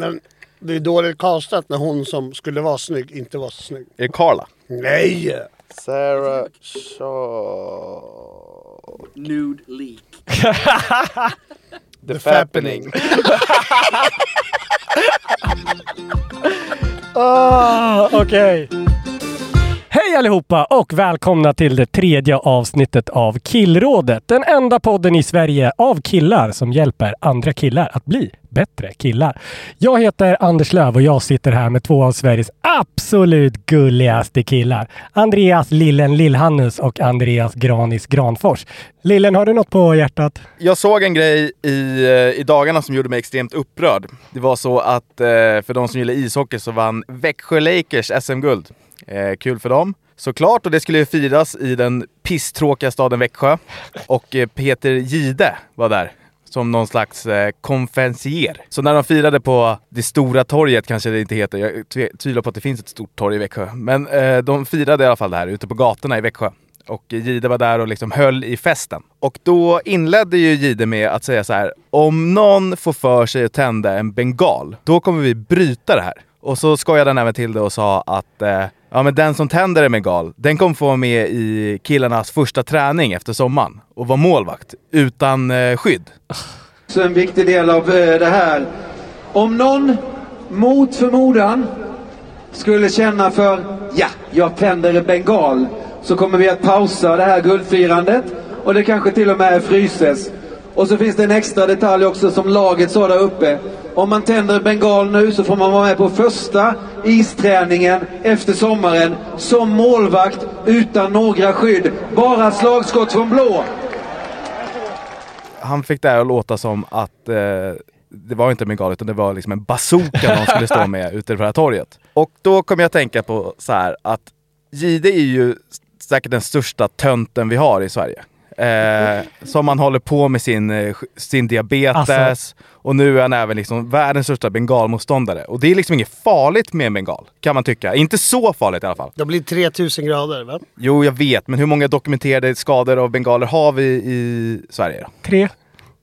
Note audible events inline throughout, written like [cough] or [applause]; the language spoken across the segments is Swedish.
Men det är dåligt castat när hon som skulle vara snygg inte var så snygg. Är det Carla? Nej! Sarah Shaw... Nude leak. [laughs] The, Fappening. [laughs] Ah, Okej. Hej allihopa och välkomna till det tredje avsnittet av Killrådet. Den enda podden i Sverige av killar som hjälper andra killar att bli bättre killar. Jag heter Anders Löv och jag sitter här med två av Sveriges absolut gulligaste killar. Andreas Lillen Lillhannus och Andreas Granis Granfors. Lillen, har du något på hjärtat? Jag såg en grej i, eh, i dagarna som gjorde mig extremt upprörd. Det var så att eh, för de som gillar ishockey så vann Växjö Lakers SM-guld. Eh, kul för dem. Såklart, och det skulle ju firas i den pisstråkiga staden Växjö. Och eh, Peter Gide var där som någon slags eh, konferencier. Så när de firade på det stora torget, kanske det inte heter, jag tvivlar på att det finns ett stort torg i Växjö. Men eh, de firade i alla fall det här ute på gatorna i Växjö. Och eh, Gide var där och liksom höll i festen. Och då inledde ju Gide med att säga så här, om någon får för sig att tända en bengal, då kommer vi bryta det här. Och så skojade han även till det och sa att eh, ja, men den som tänder en bengal, den kommer få vara med i killarnas första träning efter sommaren och vara målvakt utan eh, skydd. Så en viktig del av eh, det här. Om någon mot förmodan skulle känna för, ja, jag tänder en bengal, så kommer vi att pausa det här guldfirandet och det kanske till och med fryses. Och så finns det en extra detalj också som laget sa där uppe. Om man tänder en bengal nu så får man vara med på första isträningen efter sommaren som målvakt utan några skydd. Bara slagskott från blå. Han fick det att låta som att eh, det var inte en bengal utan det var liksom en bazooka de skulle stå med [laughs] ute på det här torget. Och då kom jag att tänka på så här att Gide är ju säkert den största tönten vi har i Sverige. Eh, som man håller på med sin, eh, sin diabetes Alltså. och nu är han även liksom världens största bengalmotståndare. Och det är liksom inget farligt med en bengal, kan man tycka. Inte så farligt i alla fall. Det blir 3000 grader va? Jo, jag vet, men hur många dokumenterade skador av bengaler har vi i Sverige? Då? Tre?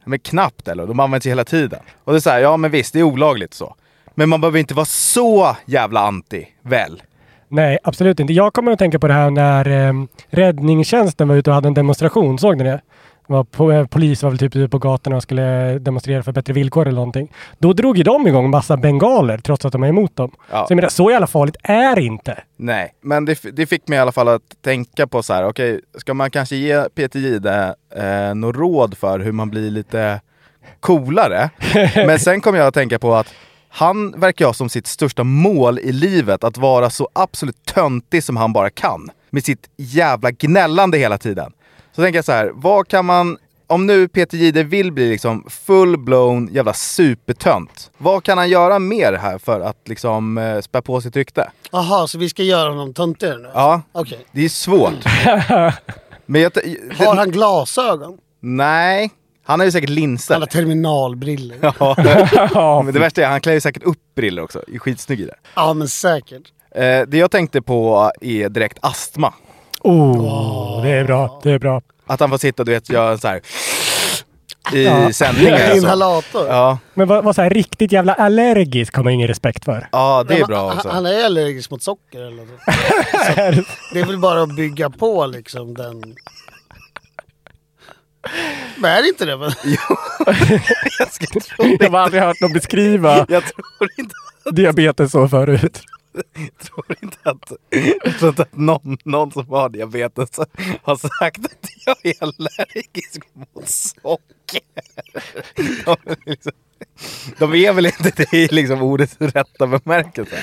Men knappt eller? De används ju hela tiden. Och det är så här, ja men visst, det är olagligt så. Men man behöver inte vara så jävla anti, väl? Nej, absolut inte. Jag kommer att tänka på det här när eh, räddningstjänsten var ute och hade en demonstration. Såg ni det? Var po- eh, polis var väl typ ute på gatorna och skulle demonstrera för bättre villkor eller någonting. Då drog ju de igång massa bengaler trots att de är emot dem. Ja. Så jag menar, så jävla farligt är det inte. Nej, men det, det fick mig i alla fall att tänka på så här, okej, ska man kanske ge Peter Jihde eh, något råd för hur man blir lite coolare? [laughs] men sen kom jag att tänka på att han verkar ha som sitt största mål i livet att vara så absolut töntig som han bara kan. Med sitt jävla gnällande hela tiden. Så tänker jag så här, vad kan man om nu Peter Jihde vill bli liksom full-blown jävla supertönt, vad kan han göra mer här för att liksom eh, spä på sitt rykte? Jaha, så vi ska göra honom töntigare nu? Ja, Okej. det är svårt. [laughs] Men jag, t- Har han glasögon? Nej, han har ju säkert Han linser. har terminalbriller. [laughs] Ja. Men det värsta är att han klär ju säkert upp briller också. Är skitsnygg i det. Ja, men säkert. Eh, det jag tänkte på är direkt astma. Oh, det är bra. Det är bra. Att han får sitta du vet, göra så här i sändningar. och så. Inhalator. Ja, Men vad, vad så här, riktigt jävla allergisk har man ingen respekt för. ja, det är Men bra han- också. Han är allergisk mot socker eller något. [laughs] Det är väl bara att bygga på liksom den... Men är det inte det? Men... [laughs] [laughs] Jag, ska tro, Jag har aldrig hört någon beskriva [laughs] jag tror inte, diabetes så förut. tror inte att, jag tror inte att någon, någon som har diabetes har sagt att jag är allergisk mot socker. De, är väl inte det i liksom ordets rätta bemärkelse?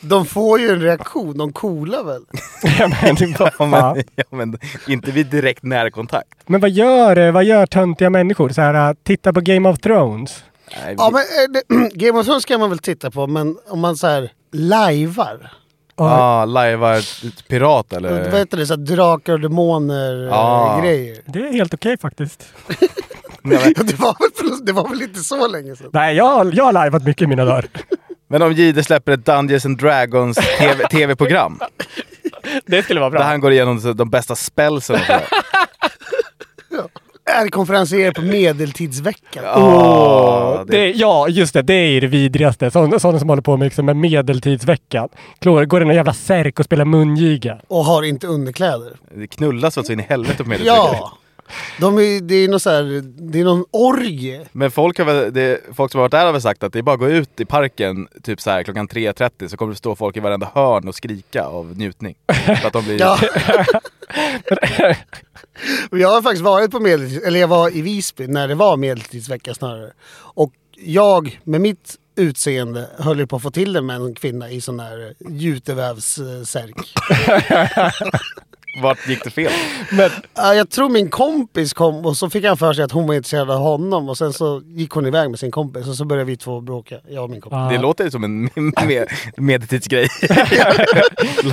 De får ju en reaktion, de coolar väl? [laughs] Ja, men, Ja, men, ja, men inte vid direkt närkontakt. Men vad gör, eh, vad gör töntiga människor? Så här, äh, titta på Game of Thrones. Nej, Ja men eh, det, [clears throat] Game of Thrones kan man väl titta på, men om man så här lajvar. Ja, lajva ett pirat eller? Vad heter det? Så här, drakar och demoner Ja. grejer. Det är helt okej faktiskt. [laughs] Nej, men- [laughs] Det var, väl, det var väl inte så länge sedan? Nej, jag, har- jag har lajvat mycket i mina dagar. [laughs] Men om Jihde släpper ett Dungeons and Dragons TV tv-program Det skulle vara där han går igenom de bästa spelsen sådär. Är konferencier på medeltidsveckan. Ja, det- Det, ja, just det. Det är det vidrigaste. Sådana, som håller på med, liksom, med medeltidsveckan. Klår, går i någon jävla särk och spelar mungiga. Och har inte underkläder. Det knullas alltså in i helvete på medeltiden. Ja! [laughs] De är, det är någon så här, det är någon orgie. Men folk, har väl, det, folk som har varit där har väl sagt att det är bara att gå ut i parken typ så här klockan 3.30 så kommer det stå folk i varenda hörn och skrika av njutning. För att de blir... [laughs] Ja. [laughs] jag har faktiskt varit på medeltids, eller jag var i Visby när det var medeltidsvecka snarare. Och jag med mitt utseende höll ju på att få till det med en kvinna i sån här jutevävssärk. [laughs] Vart gick det fel? Men Ja, jag tror min kompis kom och så fick han för sig att hon var intresserad av honom och sen så gick hon iväg med sin kompis och så började vi två bråka, jag och min kompis. Det låter ju som en med, medeltidsgrej.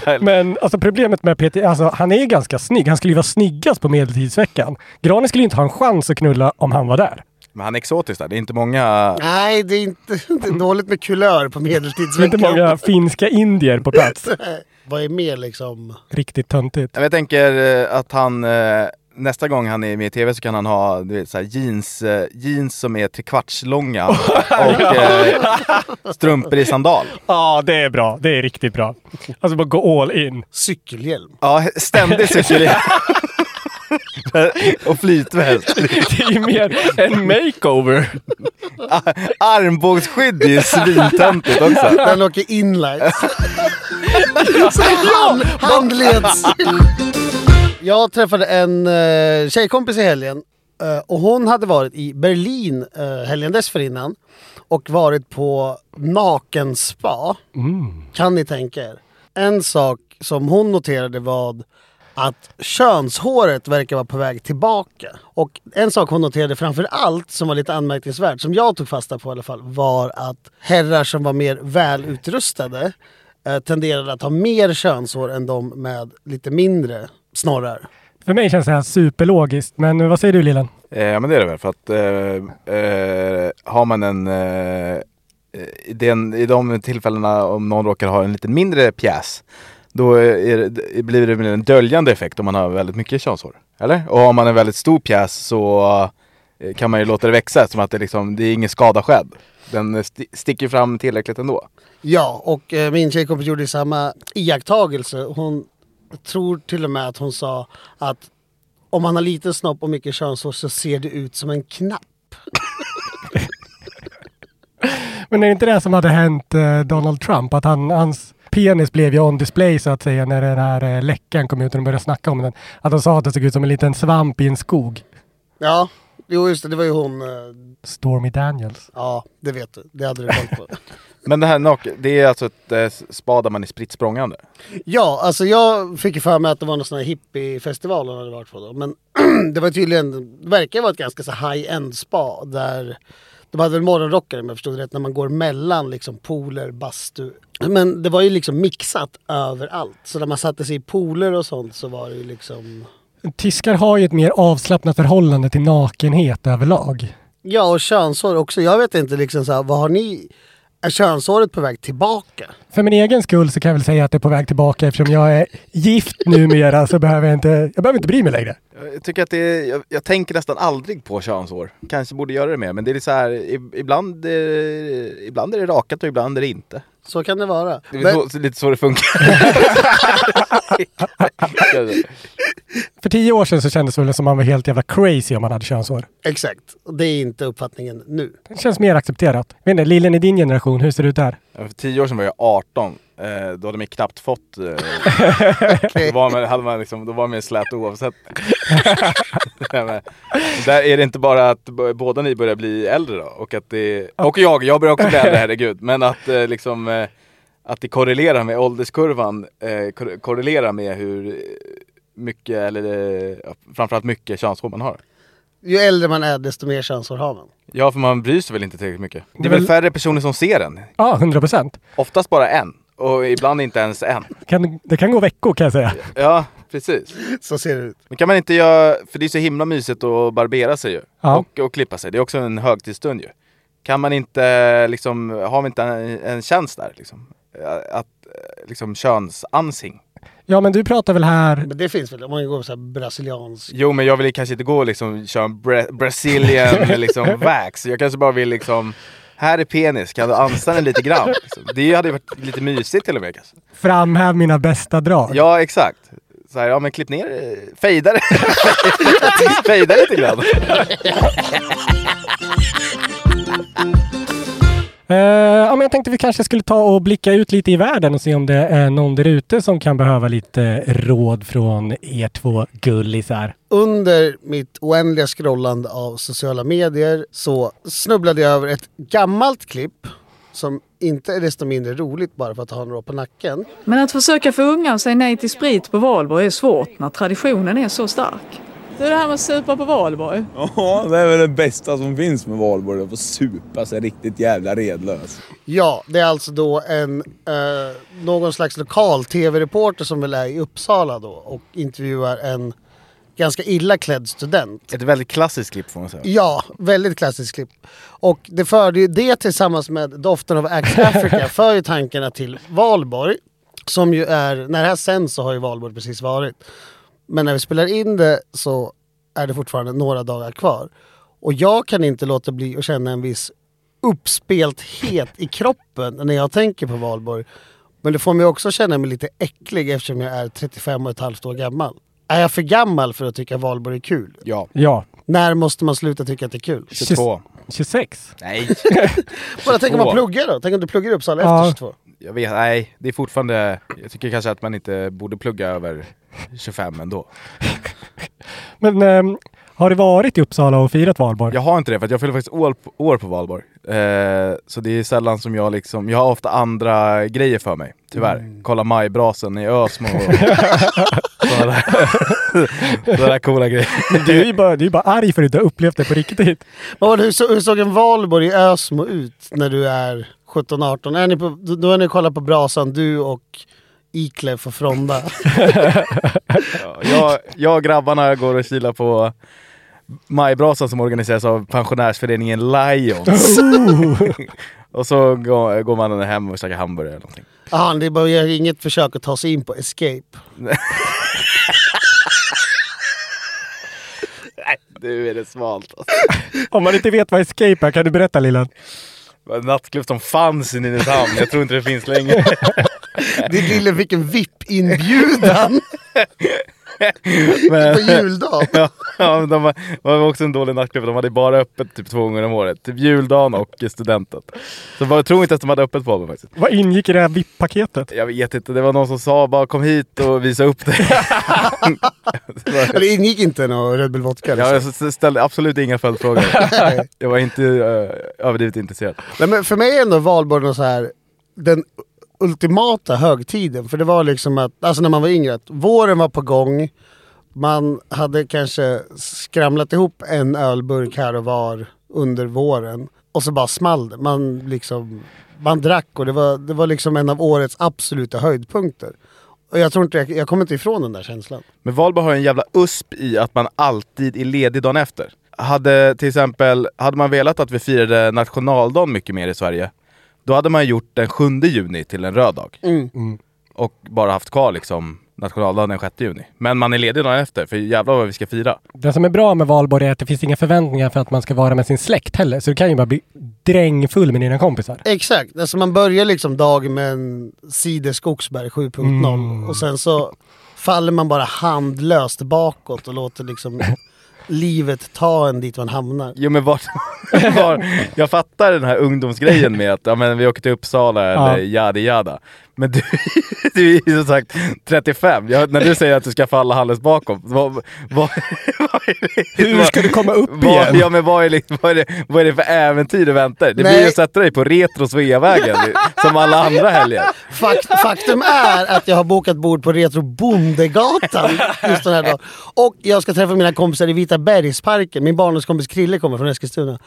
[laughs] Men alltså problemet med Peter, alltså han är ganska snygg. Han skulle ju vara snyggast på medeltidsveckan. Granen skulle ju inte ha en chans att knulla om han var där. Men han är exotisk där. Det är inte många... Nej, det är inte [laughs] det är dåligt med kulör på Det är inte medeltidsveckan. många finska indier på plats. [laughs] Vad är mer liksom? Riktigt töntigt. Jag tänker eh, att han eh, nästa gång han är med i tv så kan han ha du vet, så här, jeans, eh, jeans som är trekvartslånga [laughs] och eh, strumpor i sandal. Ja, det är bra. Det är riktigt bra. Alltså bara gå all in. Cykelhjälm. Ja, ständig cykel. [laughs] och flytväst. [laughs] Det är ju mer en makeover. Armbågsskydd är ju svintöntigt också. [laughs] Den åker inlights. Hand, handleds. Jag träffade en uh, tjejkompis i helgen eh, och hon hade varit i Berlin uh, helgen dessförinnan och varit på nakenspa. Kan ni tänka er? En sak som hon noterade var att könshåret verkar vara på väg tillbaka. Och en sak hon noterade framför allt som var lite anmärkningsvärt, som jag tog fasta på i alla fall, var att herrar som var mer välutrustade eh, tenderade att ha mer könshår än de med lite mindre snorrar. För mig känns det här superlogiskt. Men vad säger du Lillen? Eh, Ja men det är det väl för att eh, eh, har man en eh, i, den, I de tillfällena om någon råkar ha en lite mindre pjäs då är det, blir det en döljande effekt om man har väldigt mycket könshår. Eller? Och har man en väldigt stor pjäs så eh, kan man ju låta det växa som att det, liksom, det är ingen skada skedd. Den sti- sticker fram tillräckligt ändå. Ja, och eh, min tjejkompis gjorde samma iakttagelse. Hon tror till och med att hon sa att om man har liten snopp och mycket könshår så ser det ut som en knapp. [laughs] Men är det inte det som hade hänt eh, Donald Trump? Att han, hans penis blev ju on display så att säga när den här eh, läckan kom ut och de började snacka om den. Att de sa att det såg ut som en liten svamp i en skog. Ja, jo just det, det var ju hon. eh, Stormy Daniels. Ja, det vet du. Det hade du koll på. [laughs] Men det här nak- det är alltså ett eh, spa där man är spritt språngande. Ja, alltså jag fick ju för mig att det var någon sån här hippiefestival hon hade varit på då. Men [clears throat] det var tydligen, det verkar vara ett ganska så high-end spa där de hade väl morgonrockare om jag förstod rätt när man går mellan liksom pooler, bastu. Men det var ju liksom mixat överallt. Så när man satte sig i pooler och sånt så var det ju liksom... Tyskar har ju ett mer avslappnat förhållande till nakenhet överlag. Ja och könshår också. Jag vet inte liksom så här, vad har ni... Är könshåret på väg tillbaka? För min egen skull så kan jag väl säga att det är på väg tillbaka eftersom jag är gift numera så behöver jag inte, jag behöver inte bry mig längre. Jag tycker att det är, jag, jag tänker nästan aldrig på könshår. Kanske borde göra det mer, men det är så här, ibland, eh, ibland är det rakat och ibland är det inte. Så kan det vara. Det är Men, så, lite så det funkar. [laughs] För tio år sedan så kändes det väl som man var helt jävla crazy om man hade könshår. exakt. Och Det är inte uppfattningen nu. Det känns mer accepterat. Vet inte, Lillen i din generation, hur ser det ut där? För tio år sedan var jag 18. Eh, då hade man knappt fått... Eh, [laughs] då, var man, hade man liksom, då var man slät oavsett. [laughs] Nej, men, där är det inte bara att båda ni börjar bli äldre då. Och, att det, och jag, jag börjar också bli äldre, herregud. Men att eh, liksom... Eh, att det korrelerar med ålderskurvan, eh, kor- korrelerar med hur mycket, eller eh, framförallt mycket könshår man har. Ju äldre man är desto mer könshår har man. Ja, för man bryr sig väl inte tillräckligt mycket. Det är väl väl- färre personer som ser den. Ja, 100 procent. Oftast bara en. Och ibland inte ens en. Kan, det kan gå veckor kan jag säga. Ja, precis. Så ser det ut. Men kan man inte göra, för det är så himla mysigt att barbera sig ju. Ja. Och, och klippa sig. Det är också en högtidsstund ju. Kan man inte liksom, har vi inte en, en tjänst där liksom? Att, liksom könsansing. Ja, men du pratar väl här... Men det finns väl om man går så här brasiliansk. Jo men jag vill kanske inte gå och liksom köra en bra, Brazilian [laughs] liksom wax. Jag kanske bara vill liksom, här är penis, kan du ansa den lite grann? [laughs] Liksom. Det hade ju varit lite mysigt till och med kanske. Framhäv mina bästa drag. Ja exakt. Så här, ja men klipp ner det, [laughs] fejda det. fejda lite grann. [laughs] Eh, ja, men jag tänkte vi kanske skulle ta och blicka ut lite i världen och se om det är någon där ute som kan behöva lite råd från er två gullisar. Under mitt oändliga scrollande av sociala medier så snubblade jag över ett gammalt klipp som inte är desto mindre roligt bara för att ha några på nacken. Men att försöka få unga att säga nej till sprit på valborg är svårt när traditionen är så stark. Du, det här med att supa på valborg. Ja, det är väl det bästa som finns med valborg. Att få supa sig riktigt jävla redlös. Ja, det är alltså då en eh, någon slags lokal tv-reporter som väl är i Uppsala då och intervjuar en ganska illa klädd student. Ett väldigt klassiskt klipp får man säga. Ja, väldigt klassiskt klipp. Och det förde ju det tillsammans med doften av Axe Africa [laughs] för ju tankarna till Valborg. Som ju är, när det här sänds så har ju Valborg precis varit. Men när vi spelar in det så är det fortfarande några dagar kvar. Och jag kan inte låta bli att känna en viss uppspelthet i kroppen när jag tänker på Valborg. Men det får mig också känna mig lite äcklig eftersom jag är 35 och ett halvt år gammal. Är jag för gammal för att tycka Valborg är kul? Ja. Ja. När måste man sluta tycka att det är kul? 22. 26. Nej. [laughs] Bara tänk om man 22. pluggar då? Tänk om du pluggar i Uppsala Ja. efter 22? Jag vet, nej. Det är fortfarande, jag tycker kanske att man inte borde plugga över 25 ändå. [laughs] Men ehm, har du varit i Uppsala och firat valborg? Jag har inte det för att jag fyller faktiskt år på, år på valborg. Eh, så det är sällan som jag liksom, jag har ofta andra grejer för mig. Tyvärr. Kolla majbrasen i Ösmo och [laughs] [laughs] sådana där, coola grejer. Men du är ju bara, du är bara arg för att du inte har upplevt det på riktigt. Vad var det, hur, så, hur såg en valborg i Ösmo ut när du är 17-18? Är ni på, då, då är ni och kollar på brasan, du och Iklef och Fronda. [laughs] Ja, jag, jag och grabbarna går och kilar på majbrasan som organiseras av pensionärsföreningen Lions. [laughs] och så går, går man hem och käkar hamburgare eller någonting. Jaha, det är inget försök att ta sig in på Escape. [laughs] Du är det smalt alltså. Om man inte vet vad escape är, kan du berätta Lillan? Nattklubb som fanns i Nynäshamn. Jag tror inte det finns längre. [laughs] Din lille fick en VIP-inbjudan [laughs] Men- på juldagen. [laughs] Ja, ja, men de var, det var också en dålig nattklubb. De hade bara öppet typ två gånger om året. Typ juldagen och studenten. Så jag tror inte att de hade öppet på mig faktiskt. Vad ingick i det här VIP-paketet? Jag vet inte, det var någon som sa bara kom hit och visa upp dig. [laughs] Det ingick inte någon Red Bull Vodka? Ja, liksom. jag ställde absolut inga följdfrågor. [laughs] jag var inte uh, överdrivet intresserad. Nej, men för mig är ändå valborg så här, den ultimata högtiden. För det var liksom att, alltså när man var yngre, att våren var på gång. Man hade kanske skramlat ihop en ölburk här och var under våren. Och så bara small det. Man liksom, man drack och det var, det var liksom en av årets absoluta höjdpunkter. Och jag tror inte, jag, jag kommer inte ifrån den där känslan. Men Valborg har en jävla USP i att man alltid är ledig dagen efter. Hade till exempel, hade man velat att vi firade nationaldagen mycket mer i Sverige, då hade man gjort den 7 juni till en röd dag. Mm. Och bara haft kvar liksom nationaldagen den 6 juni. Men man är ledig dagen efter, för jävlar vad vi ska fira. Det som är bra med valborg är att det finns inga förväntningar för att man ska vara med sin släkt heller. Så du kan ju bara bli drängfull med dina kompisar. Exakt, alltså man börjar liksom dagen med en cider Skogsberg 7.0 Mm. och sen så faller man bara handlöst bakåt och låter liksom [laughs] livet ta en dit man hamnar. Jo men var, [laughs] var, jag fattar den här ungdomsgrejen med att ja, men vi åker till Uppsala eller Ja. yada yada. Men du, [laughs] du är ju som sagt 35. Jag, när du säger att du ska falla halvvägs bakom, vad, vad, vad det? Hur ska du komma upp igen? Ja men vad är, det, vad, är det, vad är det för äventyr du väntar? Det blir Nej. ju att sätta dig på retro Sveavägen som alla andra helger. Fakt, faktum är att jag har bokat bord på Retro Bondegatan just den här dagen. Och jag ska träffa mina kompisar i Vita Bergsparken. Min barndomskompis Krille kommer från Eskilstuna.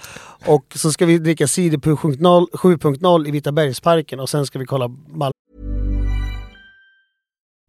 Och så ska vi dricka cider 7.0 7.0 i Vita Bergsparken och sen ska vi kolla Malmö.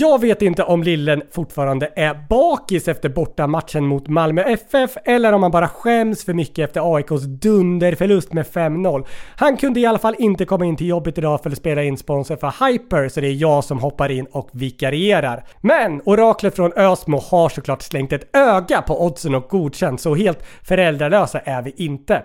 Jag vet inte om Lillen fortfarande är bakis efter bortamatchen mot Malmö FF eller om han bara skäms för mycket efter AIKs dunderförlust med 5-0. Han kunde i alla fall inte komma in till jobbet idag för att spela in sponsor för Hyper så det är jag som hoppar in och vikarierar. Men oraklet från Ösmo har såklart slängt ett öga på oddsen och godkänt så helt föräldralösa är vi inte.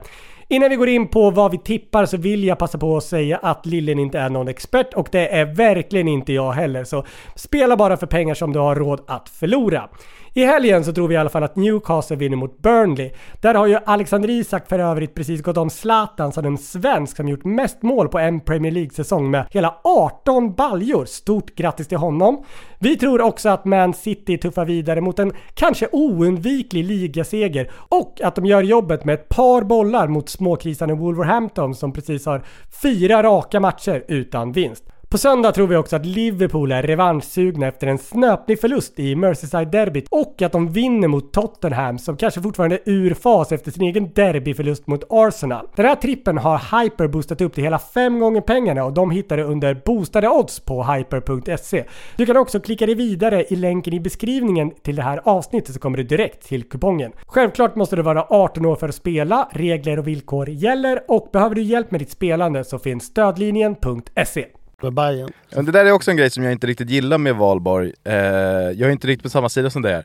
Innan vi går in på vad vi tippar så vill jag passa på att säga att Lillen inte är någon expert och det är verkligen inte jag heller. Så spela bara för pengar som du har råd att förlora. I helgen så tror vi i alla fall att Newcastle vinner mot Burnley. Där har ju Alexander Isak för övrigt precis gått om Zlatan som den svensk som gjort mest mål på en Premier League-säsong med hela 18 baljor. Stort grattis till honom! Vi tror också att Man City tuffar vidare mot en kanske oundviklig ligaseger och att de gör jobbet med ett par bollar mot småkrisarna Wolverhampton som precis har fyra raka matcher utan vinst. På söndag tror vi också att Liverpool är revanschsugna efter en snöplig förlust i Merseyside-derbyt och att de vinner mot Tottenham som kanske fortfarande är ur fas efter sin egen derbyförlust mot Arsenal. Den här trippen har Hyper boostat upp till hela fem gånger pengarna och de hittar det under boostade odds på hyper.se. Du kan också klicka dig vidare i länken i beskrivningen till det här avsnittet så kommer du direkt till kupongen. Självklart måste du vara 18 år för att spela, regler och villkor gäller och behöver du hjälp med ditt spelande så finns stödlinjen.se med Bayern. Men det där är också en grej som jag inte riktigt gillar med valborg. Eh, jag är inte riktigt på samma sida som det är.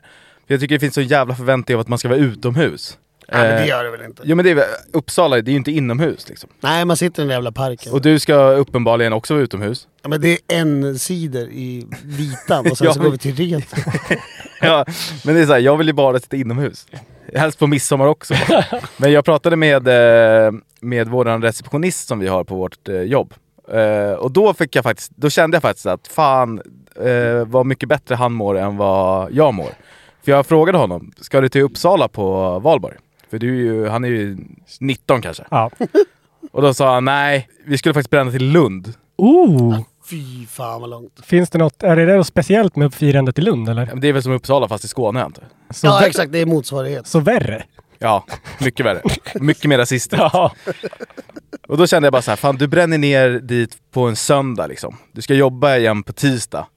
För jag tycker det finns så jävla förväntningar av att man ska vara utomhus. Nej, men det Eh, gör det väl inte? Jo men det är, Uppsala, det är ju inte inomhus liksom. Nej, man sitter i den jävla parken. Och du ska uppenbarligen också vara utomhus. Ja, men det är en cider i vitan och sen [laughs] så går vi till retro. [laughs] ja, men det är så här, jag vill ju bara sitta inomhus. Helst på midsommar också. [laughs] Men jag pratade med, eh, med vår receptionist som vi har på vårt eh, jobb. Eh, och då fick jag faktiskt, då kände jag faktiskt att fan eh, vad mycket bättre han mår än vad jag mår. För jag frågade honom, ska du till Uppsala på valborg? För du är ju, han är ju 19 kanske. Ja. [laughs] Och då sa han, nej, vi skulle faktiskt bränna till Lund. Oh! Fy fan vad långt. Finns det något, är det något speciellt med firandet i Lund eller? Ja, men Det är väl som Uppsala fast i Skåne antar jag. Så, Ja exakt, det är motsvarighet. så värre? Ja, mycket värre. Mycket mer rasistiskt. Ja. Och då kände jag bara så här, fan du bränner ner dit på en söndag liksom. Du ska jobba igen på tisdag.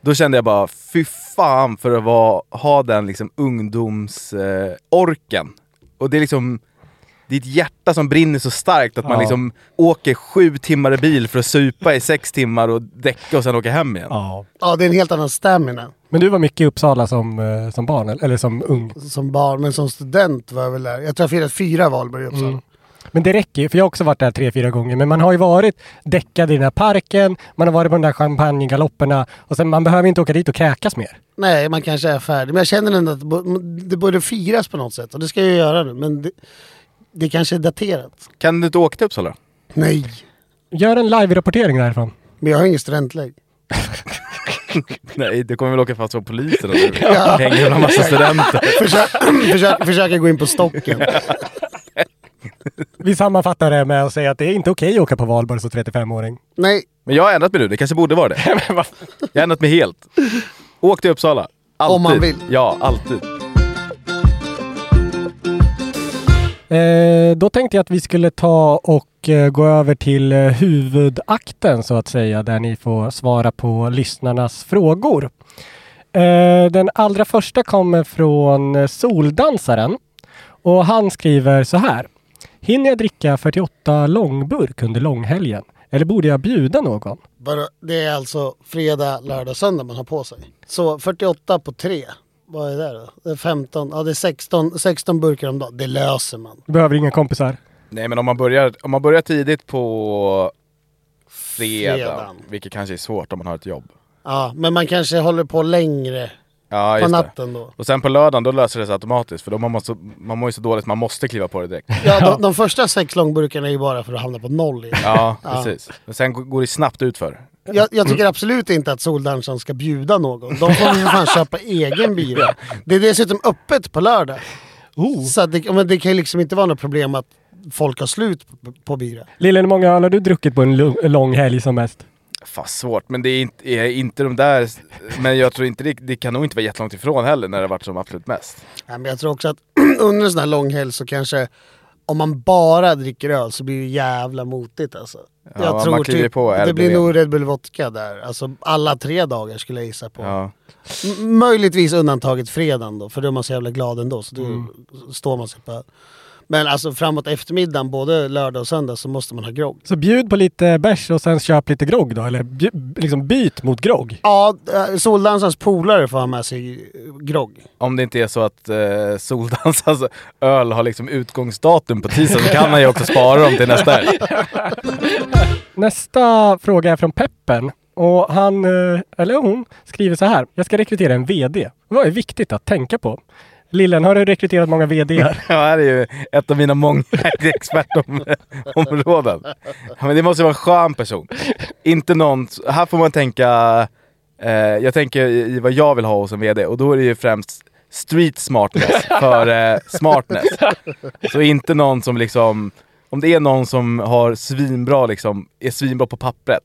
Då kände jag bara, fy fan för att vara, ha den liksom ungdomsorken. Eh, och det är liksom, ditt hjärta som brinner så starkt att man Ja. liksom åker sju timmar i bil för att supa i sex timmar och däcka och sen åka hem igen. ja. Ja, det är en helt annan stamina. Men du var mycket i Uppsala som, eh, som barn eller, som ung? Som barn, men som student var jag väl där. Jag tror jag firat fyra valborg i Uppsala. Mm. Men det räcker ju, för jag har också varit där tre, fyra gånger. Men man har ju varit däckad i den här parken, man har varit på de där champagnegalopperna och sen man behöver inte åka dit och kräkas mer. Nej, man kanske är färdig. Men jag känner ändå att det bo- det borde firas på något sätt. Och det ska jag ju göra nu. Men det, det kanske är daterat. Kan du inte åka till Uppsala? Nej. Gör en live-rapportering därifrån. Men jag har ingen studentlägg. [laughs] Nej, det kommer väl åka fast på polisen och [laughs] du Ja. hänger med en massa [laughs] studenter. Försök, [clears throat] försök, gå in på stocken. Vi sammanfattar det med att säga att det är inte okej att åka på valborg som 35-åring. Nej. Men jag har ändrat mig nu, det kanske borde vara det. Jag har ändrat mig helt. Åk till Uppsala. Alltid. Om man vill. Ja, alltid. Eh, då tänkte jag att vi skulle ta och eh, gå över till eh, huvudakten så att säga, där ni får svara på lyssnarnas frågor. Eh, den allra första kommer från eh, Soldansaren och han skriver så här. Hinner jag dricka 48 långburk under långhelgen? Eller borde jag bjuda någon? Det är alltså fredag, lördag, söndag man har på sig. Så 48 på 3. Vad är det då? Det är 15, ja det är 16, 16 burkar om dagen. Det löser man. Du behöver inga kompisar. Nej men om man börjar, om man börjar tidigt på fredag, Fredagen. vilket kanske är svårt om man har ett jobb. Ja, men man kanske håller på längre Ja, på just natten det. då. Och sen på lördagen, då löser det sig automatiskt. För då man, måste, man mår ju så dåligt, man måste kliva på det direkt. [laughs] Ja, de, de första sex långburkarna är ju bara för att hamna på noll igen. Ja, precis. Men sen går det snabbt ut för. Jag, jag tycker absolut inte att Soldansson ska bjuda någon. De får ju för fan köpa egen bira. Det är dessutom öppet på lördag. Så att det, men det kan ju liksom inte vara något problem att folk har slut på, på bira. Lille, hur många öl har du druckit på en lång helg som mest? Fast svårt, men det är inte, är inte de där... Men jag tror inte det, det kan nog inte vara jättelångt ifrån heller när det har varit som absolut mest. Ja, men jag tror också att [clears throat] under en sån här lång helg så kanske om man bara dricker öl så blir det jävla motigt alltså. Ja, jag tror typ, på det blir nog Red Bull Vodka där. Alltså alla tre dagar skulle jag gissa på. Ja. M- möjligtvis undantaget fredagen då, för då är man så jävla glad ändå. Så då Mm. står man sig på. Men alltså framåt eftermiddagen, både lördag och söndag, så måste man ha grogg. Så bjud på lite bärs och sen köp lite grogg då? Eller bju- liksom byt mot grogg? Ja, eh, Soldansans polare får ha med sig grogg. Om det inte är så att eh, Soldans alltså, öl har liksom utgångsdatum på tisdag så kan han ju också spara dem till nästa helg. [laughs] Nästa fråga är från Peppen. Och han, eh, eller hon, skriver så här. Jag ska rekrytera en VD. Vad är viktigt att tänka på? Lillen, har du rekryterat många VDar? Ja, här är ju ett av mina många [laughs] expertområden. Ja, men det måste vara en skön person. Inte någon... Här får man tänka... Eh, jag tänker i i vad jag vill ha hos en VD och då är det ju främst street smartness [laughs] för eh, smartness. Så inte någon som liksom... Om det är någon som har svinbra liksom, är svinbra på pappret,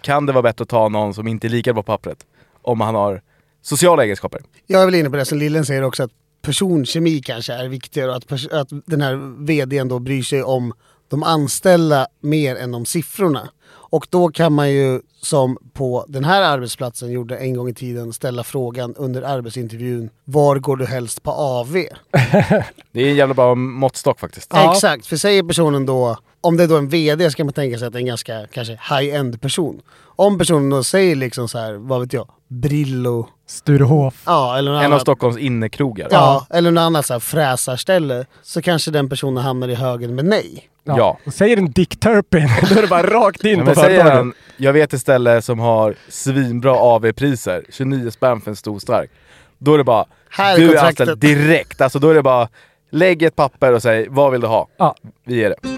kan det vara bättre att ta någon som inte är lika bra på pappret. Om han har sociala egenskaper. Jag är väl inne på det som Lillen säger också, att personkemi kanske är viktigare och att, att den här vdn då bryr sig om de anställda mer än om siffrorna. Och då kan man ju, som på den här arbetsplatsen gjorde en gång i tiden, ställa frågan under arbetsintervjun, var går du helst på AV? [laughs] Det är en jävla bra måttstock faktiskt. Exakt, för säger personen då, om det är då en VD ska man tänka sig att det är en ganska kanske high-end person. Om personen då säger liksom så här, vad vet jag, Brillo. Sturehof. Ja, eller En av annat. Stockholms innekrogar. Ja, eller något annat så här fräsarställe. Så kanske den personen hamnar i högen med nej. Ja. Och Säger en Dick Turpin, [laughs] då är det bara rakt in Ja, på han, jag vet ett ställe som har svinbra AV-priser, 29 spänn för en stor stark. Då är det bara, Här är du är anställd direkt. Alltså då är det bara, lägg ett papper och säg, vad vill du ha? Ja. Vi ger det.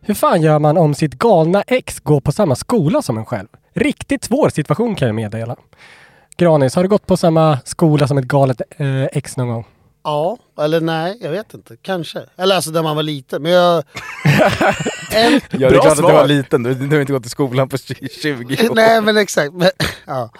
Hur fan gör man om sitt galna ex går på samma skola som en själv? Riktigt svår situation kan jag meddela. Granis, har du gått på samma skola som ett galet eh, ex någon gång? Ja, eller nej, jag vet inte. Kanske. Eller alltså där man var liten. Men jag... [laughs] en... Ja, det är klart att du var liten, du, du har inte gått i skolan på 20 år. Nej men exakt. Men, ja.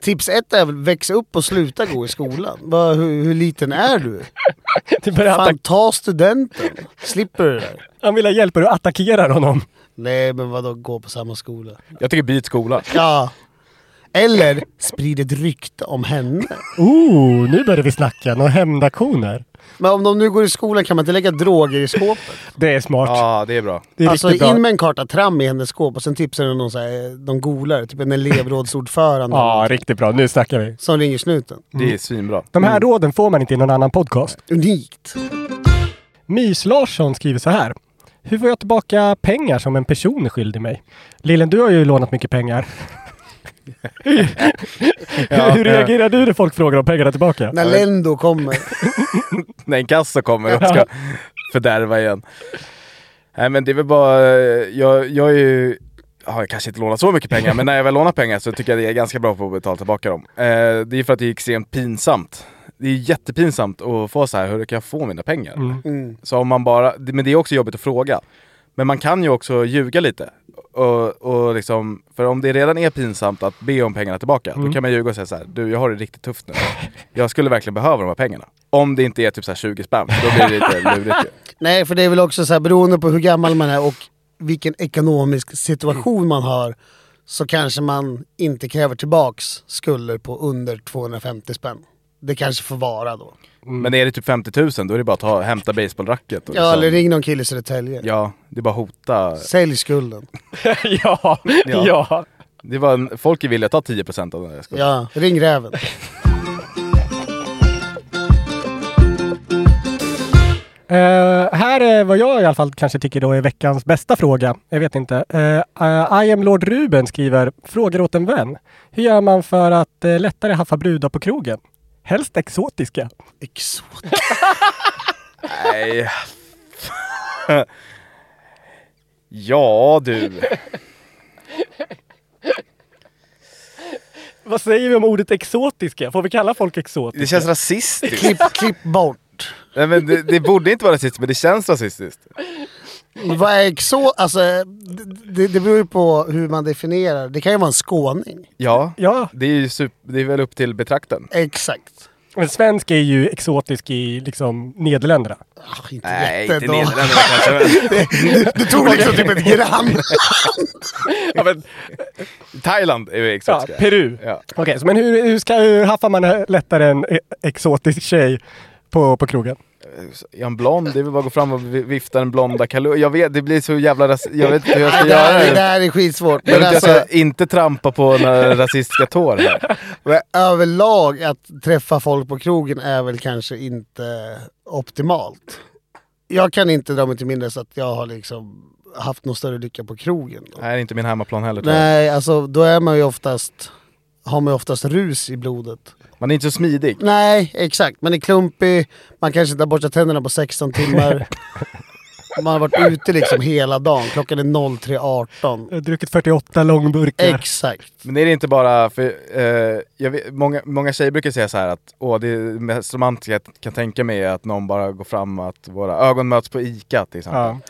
Tips ett är väl växa upp och sluta gå i skolan. Vad, hur, hur liten är du? [laughs] Du Fan, ta studenten. Slipper du det där. Han vill ha hjälp och du attackerar honom. Nej men vadå gå på samma skola? Jag tycker byt skola. Ja. Eller sprid ett rykte om henne. Ooh, nu börjar vi snacka. Några hämndaktioner. Men om de nu går i skolan kan man inte lägga droger i skåpet? Det är smart. Ja, det är bra. Det är alltså riktigt bra. in med en karta tram i hennes skåp och sen tipsar du någon så här, de golare, typ en elevrådsordförande Ja, riktigt bra. Nu snackar vi. som ringer snuten. Det är svinbra. De här råden får man inte i någon annan podcast. Unikt. Mys Larsson skriver så här. Hur får jag tillbaka pengar som en person är skyldig mig? Lillen, du har ju lånat mycket pengar. [laughs] Ja, Hur reagerar du när folk frågar om pengarna tillbaka? När Lendo kommer. [laughs] När en kassa kommer och ska fördärva igen. Nej men det är väl bara, jag, jag är ju, ja, jag kanske inte lånat så mycket pengar, men när jag väl lånar pengar så tycker jag det är ganska bra på att betala tillbaka dem. Eh, det är för att det är extremt pinsamt. Det är jättepinsamt att få så här, hur kan jag få mina pengar? Mm. Så om man bara, men det är också jobbigt att fråga. Men man kan ju också ljuga lite. Och, och liksom, för om det redan är pinsamt att be om pengarna tillbaka, Mm. då kan man ljuga och säga så här, du jag har det riktigt tufft nu. Jag skulle verkligen behöva de här pengarna. Om det inte är typ så här 20 spänn, då blir det lite lurigt ju. Nej, för det är väl också så här beroende på hur gammal man är och vilken ekonomisk situation man har så kanske man inte kräver tillbaks skulder på under 250 spänn. Det kanske får vara då. Men är det typ 50 000 då är det bara att ta, hämta baseballracket. och Ja, liksom- eller ring någon kille i Södertälje. Ja, det är bara hota. Sälj skulden. [laughs] ja, ja. Det var en, folk är villiga att ta 10% av den där skulden. Ja, ring räven. [laughs] Eh, här är vad jag i alla fall kanske tycker då är veckans bästa fråga. Jag vet inte. Uh, I am Lord Ruben skriver Frågar åt en vän. Hur gör man för att lättare haffa brudar på krogen? Helst exotiska. Exotiska? Nej. ja du. Vad säger vi om ordet exotiska? Får vi kalla folk exotiska? Det känns rasistiskt. Klipp, klipp bort. Nej, men det, det borde inte vara rasistiskt men det känns rasistiskt. Vad är exo... Alltså, det, det- beror ju på hur man definierar. Det kan ju vara en skåning. Ja, Ja, det är ju super, det är väl upp till betraktaren. Exakt. men svensk är ju exotisk i liksom Nederländerna. Ah, inte Nej, inte jätte då. Nederländerna kanske. [laughs] du, du tog liksom typ ett [laughs] grann. Ja, men, Thailand är ju ja, exotiska. Peru. Ja. Okej, så men hur, hur, ska, hur haffar man lättare en e- exotisk tjej på, på krogen? Är han blond? Det är väl bara att gå fram och vi- vifta den blonda kalufsen. Jag vet, det blir så jävla ras- Jag vet inte hur jag ska Nej, det, göra det det. här är skitsvårt. Jag vet alltså, jag ska inte trampa på några rasistiska tår här. [laughs] men överlag att träffa folk på krogen är väl kanske inte optimalt. Jag kan inte dra mig till minnes att jag har liksom haft någon större lycka på krogen. Då. Det här är inte min hemmaplan heller. Nej, alltså då är man ju oftast har man ju oftast rus i blodet. Man är inte så smidig. Nej, exakt. Man är klumpig, man kanske inte har borstat tänderna på 16 timmar. [laughs] Man har varit ute liksom hela dagen. Klockan är 03.18. Jag har druckit 48 långburkar. Exakt. Men är det inte bara, för eh, jag vet, många, många tjejer brukar säga så här att åh, det mest romantiska jag kan tänka mig är att någon bara går fram att våra ögon möts på ICA till exempel. Ja.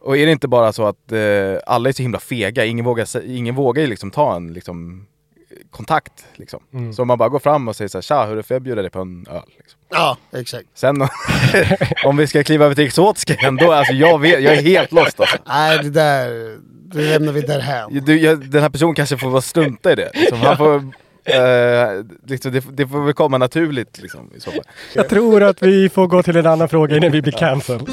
Och är det inte bara så att eh, alla är så himla fega, ingen vågar, ingen vågar ju liksom ta en liksom, kontakt. Liksom. Mm. Så om man bara går fram och säger så här, tja hur är det för jag bjuder dig på en öl. Liksom. Ja, exakt. Sen om [laughs] vi ska kliva över till exotiska igen, då alltså jag, vet, jag är helt lost alltså. Nej, det där det lämnar vi därhän. Du, jag, den här personen kanske får vara strunta i det. Liksom. Han får, eh, liksom, det, det får väl komma naturligt liksom, i så fall. Jag tror att vi får gå till en annan fråga innan vi blir cancelled.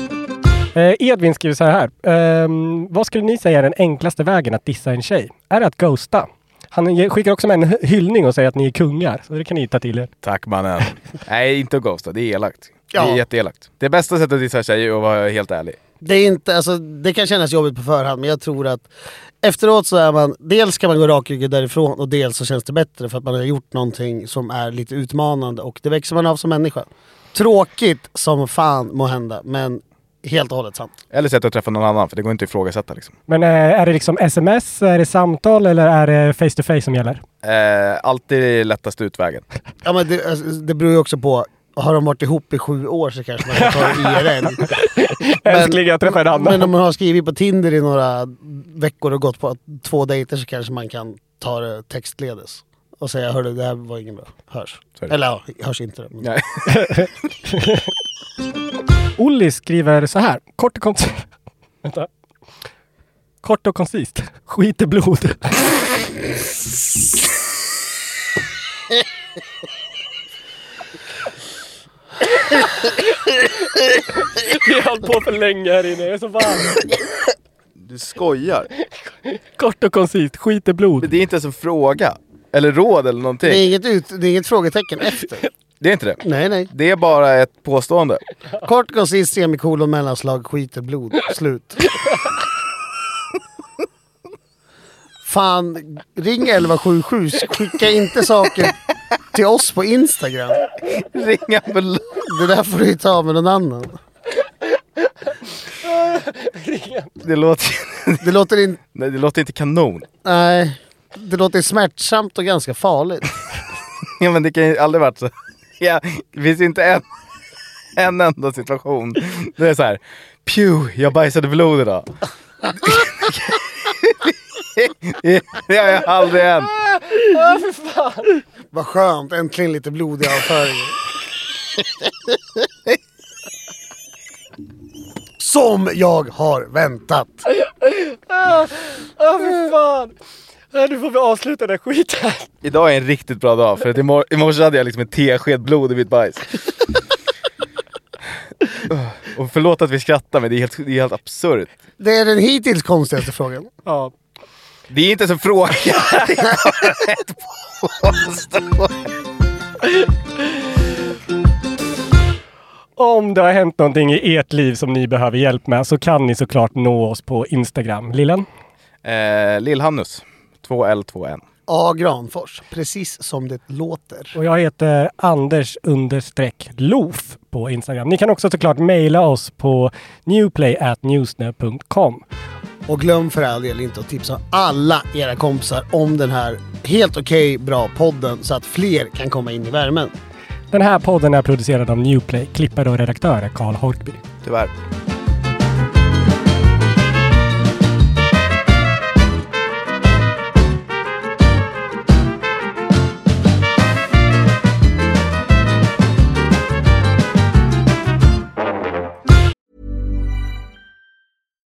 Eh, Edvin skriver så här. ehm, vad skulle ni säga är den enklaste vägen att dissa en tjej? Är det att ghosta? Han skickar också med en hy- hyllning och säger att ni är kungar. Så det kan ni ta till er. Tack mannen. Nej, inte att ghosta. Det är elakt. Det är Ja. jätteelakt. Det bästa sättet att dissa en tjej är att vara helt ärlig. Det, är inte, alltså, det kan kännas jobbigt på förhand men jag tror att efteråt så är man, dels kan man gå rakryggad därifrån och dels så känns det bättre för att man har gjort någonting som är lite utmanande och det växer man av som människa. Tråkigt som fan må hända men helt och hållet sant. Eller sätt att träffa någon annan, för det går inte att ifrågasätta. Liksom. Men eh, är det liksom sms, är det samtal eller är det face to face som gäller? Eh, alltid lättaste utvägen. [laughs] Ja, men det, alltså, det beror ju också på, har de varit ihop i sju år så kanske man kan ta IRL. [laughs] Älskling, jag träffar en annan. Men om man har skrivit på Tinder i några veckor och gått på två dejter så kanske man kan ta det textledes. Och säga hörru det här var ingen bra, hörs. Det. Eller ja, hörs inte men- Nej. [laughs] Olli skriver så här. Kort och koncist. [laughs] Vänta. Kort och koncist. Skit i blod. Vi har hållit på för länge här inne. Jag är så varm. Du skojar. Kort och koncist. Skit i blod. Men det är inte ens en fråga. Eller råd eller någonting. Det är, inget ut, det är inget frågetecken efter. Det är inte det. Nej, nej. Det är bara ett påstående. Kort, koncist, semikolon, mellanslag, skiter, blod. Slut. Fan, ring 1177. Skicka inte saker till oss på Instagram. Ring ambulans. Det där får du ta med någon annan. Det låter, Det låter, in, nej, det låter inte kanon. nej, det låter smärtsamt och ganska farligt. Ja, men det kan ju aldrig varit så. Ja, det finns inte en, [laughs] en enda situation. Det är så här. Pew, jag bajsade blod idag. [laughs] Det har jag aldrig hänt. Vad skönt, äntligen lite blod i avföringen. Som jag har väntat. Ah, för fan! Nu får vi avsluta den här skiten. Idag är en riktigt bra dag för att imor- i morse hade jag liksom en tesked blod i mitt bajs. [laughs] Och förlåt att vi skrattar men det är helt, det är helt absurt. Det är den hittills konstigaste frågan. Ja. Det är inte ens en fråga. Det är bara ett påstående. Om det har hänt någonting i ert liv som ni behöver hjälp med så kan ni såklart nå oss på Instagram. Lillen? Eh, Lill-Hannus. 2L2N. A. Granfors, precis som det låter. Och jag heter Anders understreck Loof på Instagram. Ni kan också såklart mejla oss på newplay@newsner.com. Och glöm för all del inte att tipsa alla era kompisar om den här helt okej bra podden så att fler kan komma in i värmen. Den här podden är producerad av Newplay. Klippare och redaktör Karl Horkby. Tyvärr.